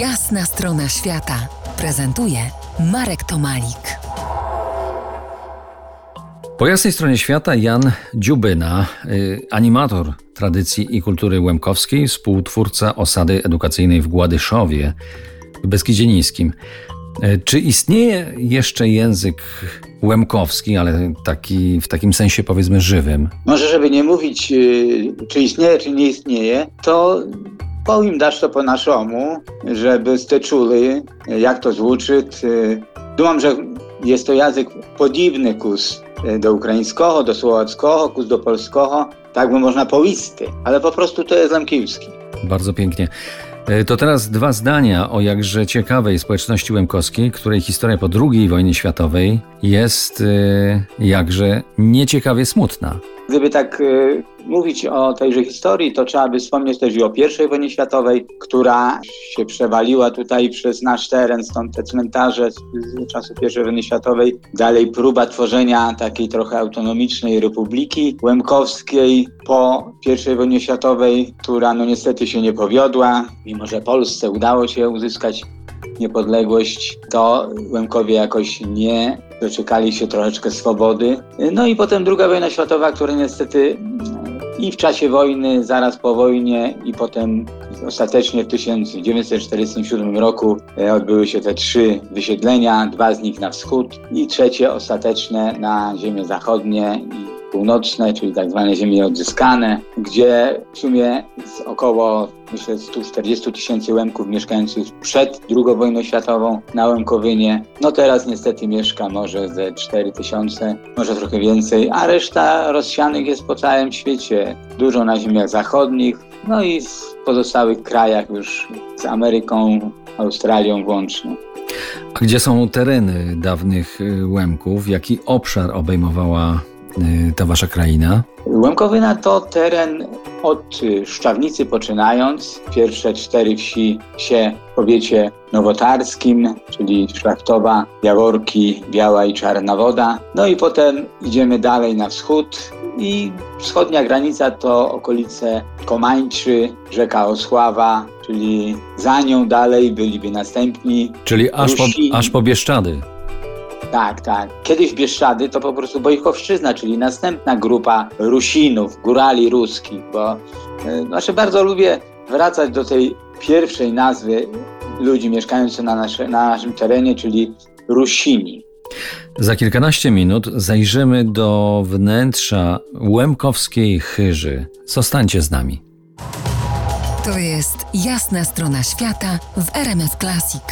Jasna strona świata prezentuje Marek Tomalik. Po jasnej stronie świata Jan Dziubyna, y, animator tradycji i kultury łemkowskiej, współtwórca osady edukacyjnej w Gładyszowie w Beskidzie Niskim. Y, Czy istnieje jeszcze język łemkowski, ale taki, w takim sensie powiedzmy żywym? Może, żeby nie mówić, y, czy istnieje, czy nie istnieje, to powiem dać to po naszemu, żebyście czuli, jak to звучить. Y, Думam, że jest to język podobny kus y, do ukraińskiego, do słowackiego, kus do polskiego, tak by można powiedzieć, ale po prostu to jest lemkiewski. Bardzo pięknie. Y, To teraz dwa zdania o jakże ciekawej społeczności łemkowskiej, której historia po II wojnie światowej jest y, jakże nieciekawie smutna. Gdyby tak y, mówić o tejże historii, to trzeba by wspomnieć też i o I wojnie światowej, która się przewaliła tutaj przez nasz teren, stąd te cmentarze z, z czasu I wojny światowej. Dalej próba tworzenia takiej trochę autonomicznej republiki łemkowskiej po I wojnie światowej, która no niestety się nie powiodła, mimo że Polsce udało się uzyskać niepodległość, to Łemkowie jakoś nie doczekali się troszeczkę swobody. No i potem druga wojna światowa, która niestety i w czasie wojny, zaraz po wojnie i potem ostatecznie w 1947 roku e, odbyły się te trzy wysiedlenia, dwa z nich na wschód i trzecie ostateczne na ziemię zachodnie północne, czyli tak zwane ziemie odzyskane, gdzie w sumie z około myślę 140 tysięcy Łemków mieszkających przed II wojną światową na Łemkowynie. No teraz niestety mieszka może ze 4 tysiące, może trochę więcej, a reszta rozsianych jest po całym świecie. Dużo na ziemiach zachodnich, no i w pozostałych krajach już z Ameryką, Australią włącznie. A gdzie są tereny dawnych y, Łemków? Jaki obszar obejmowała ta wasza kraina? Łemkowyna to teren od y, Szczawnicy poczynając. Pierwsze cztery wsi się w powiecie nowotarskim, czyli Szlachtowa, Jaworki, Biała i Czarna Woda. No i potem idziemy dalej na wschód i wschodnia granica to okolice Komańczy, rzeka Osława, czyli za nią dalej byliby następni Czyli aż po, aż po Bieszczady. Tak, tak. Kiedyś Bieszczady to po prostu Bojkowszczyzna, czyli następna grupa Rusinów, górali ruskich, bo e, znaczy bardzo lubię wracać do tej pierwszej nazwy ludzi mieszkających na, nasze, na naszym terenie, czyli Rusini. Za kilkanaście minut zajrzymy do wnętrza Łemkowskiej Chyży. Zostańcie z nami. To jest Jasna strona świata w RMS Classic.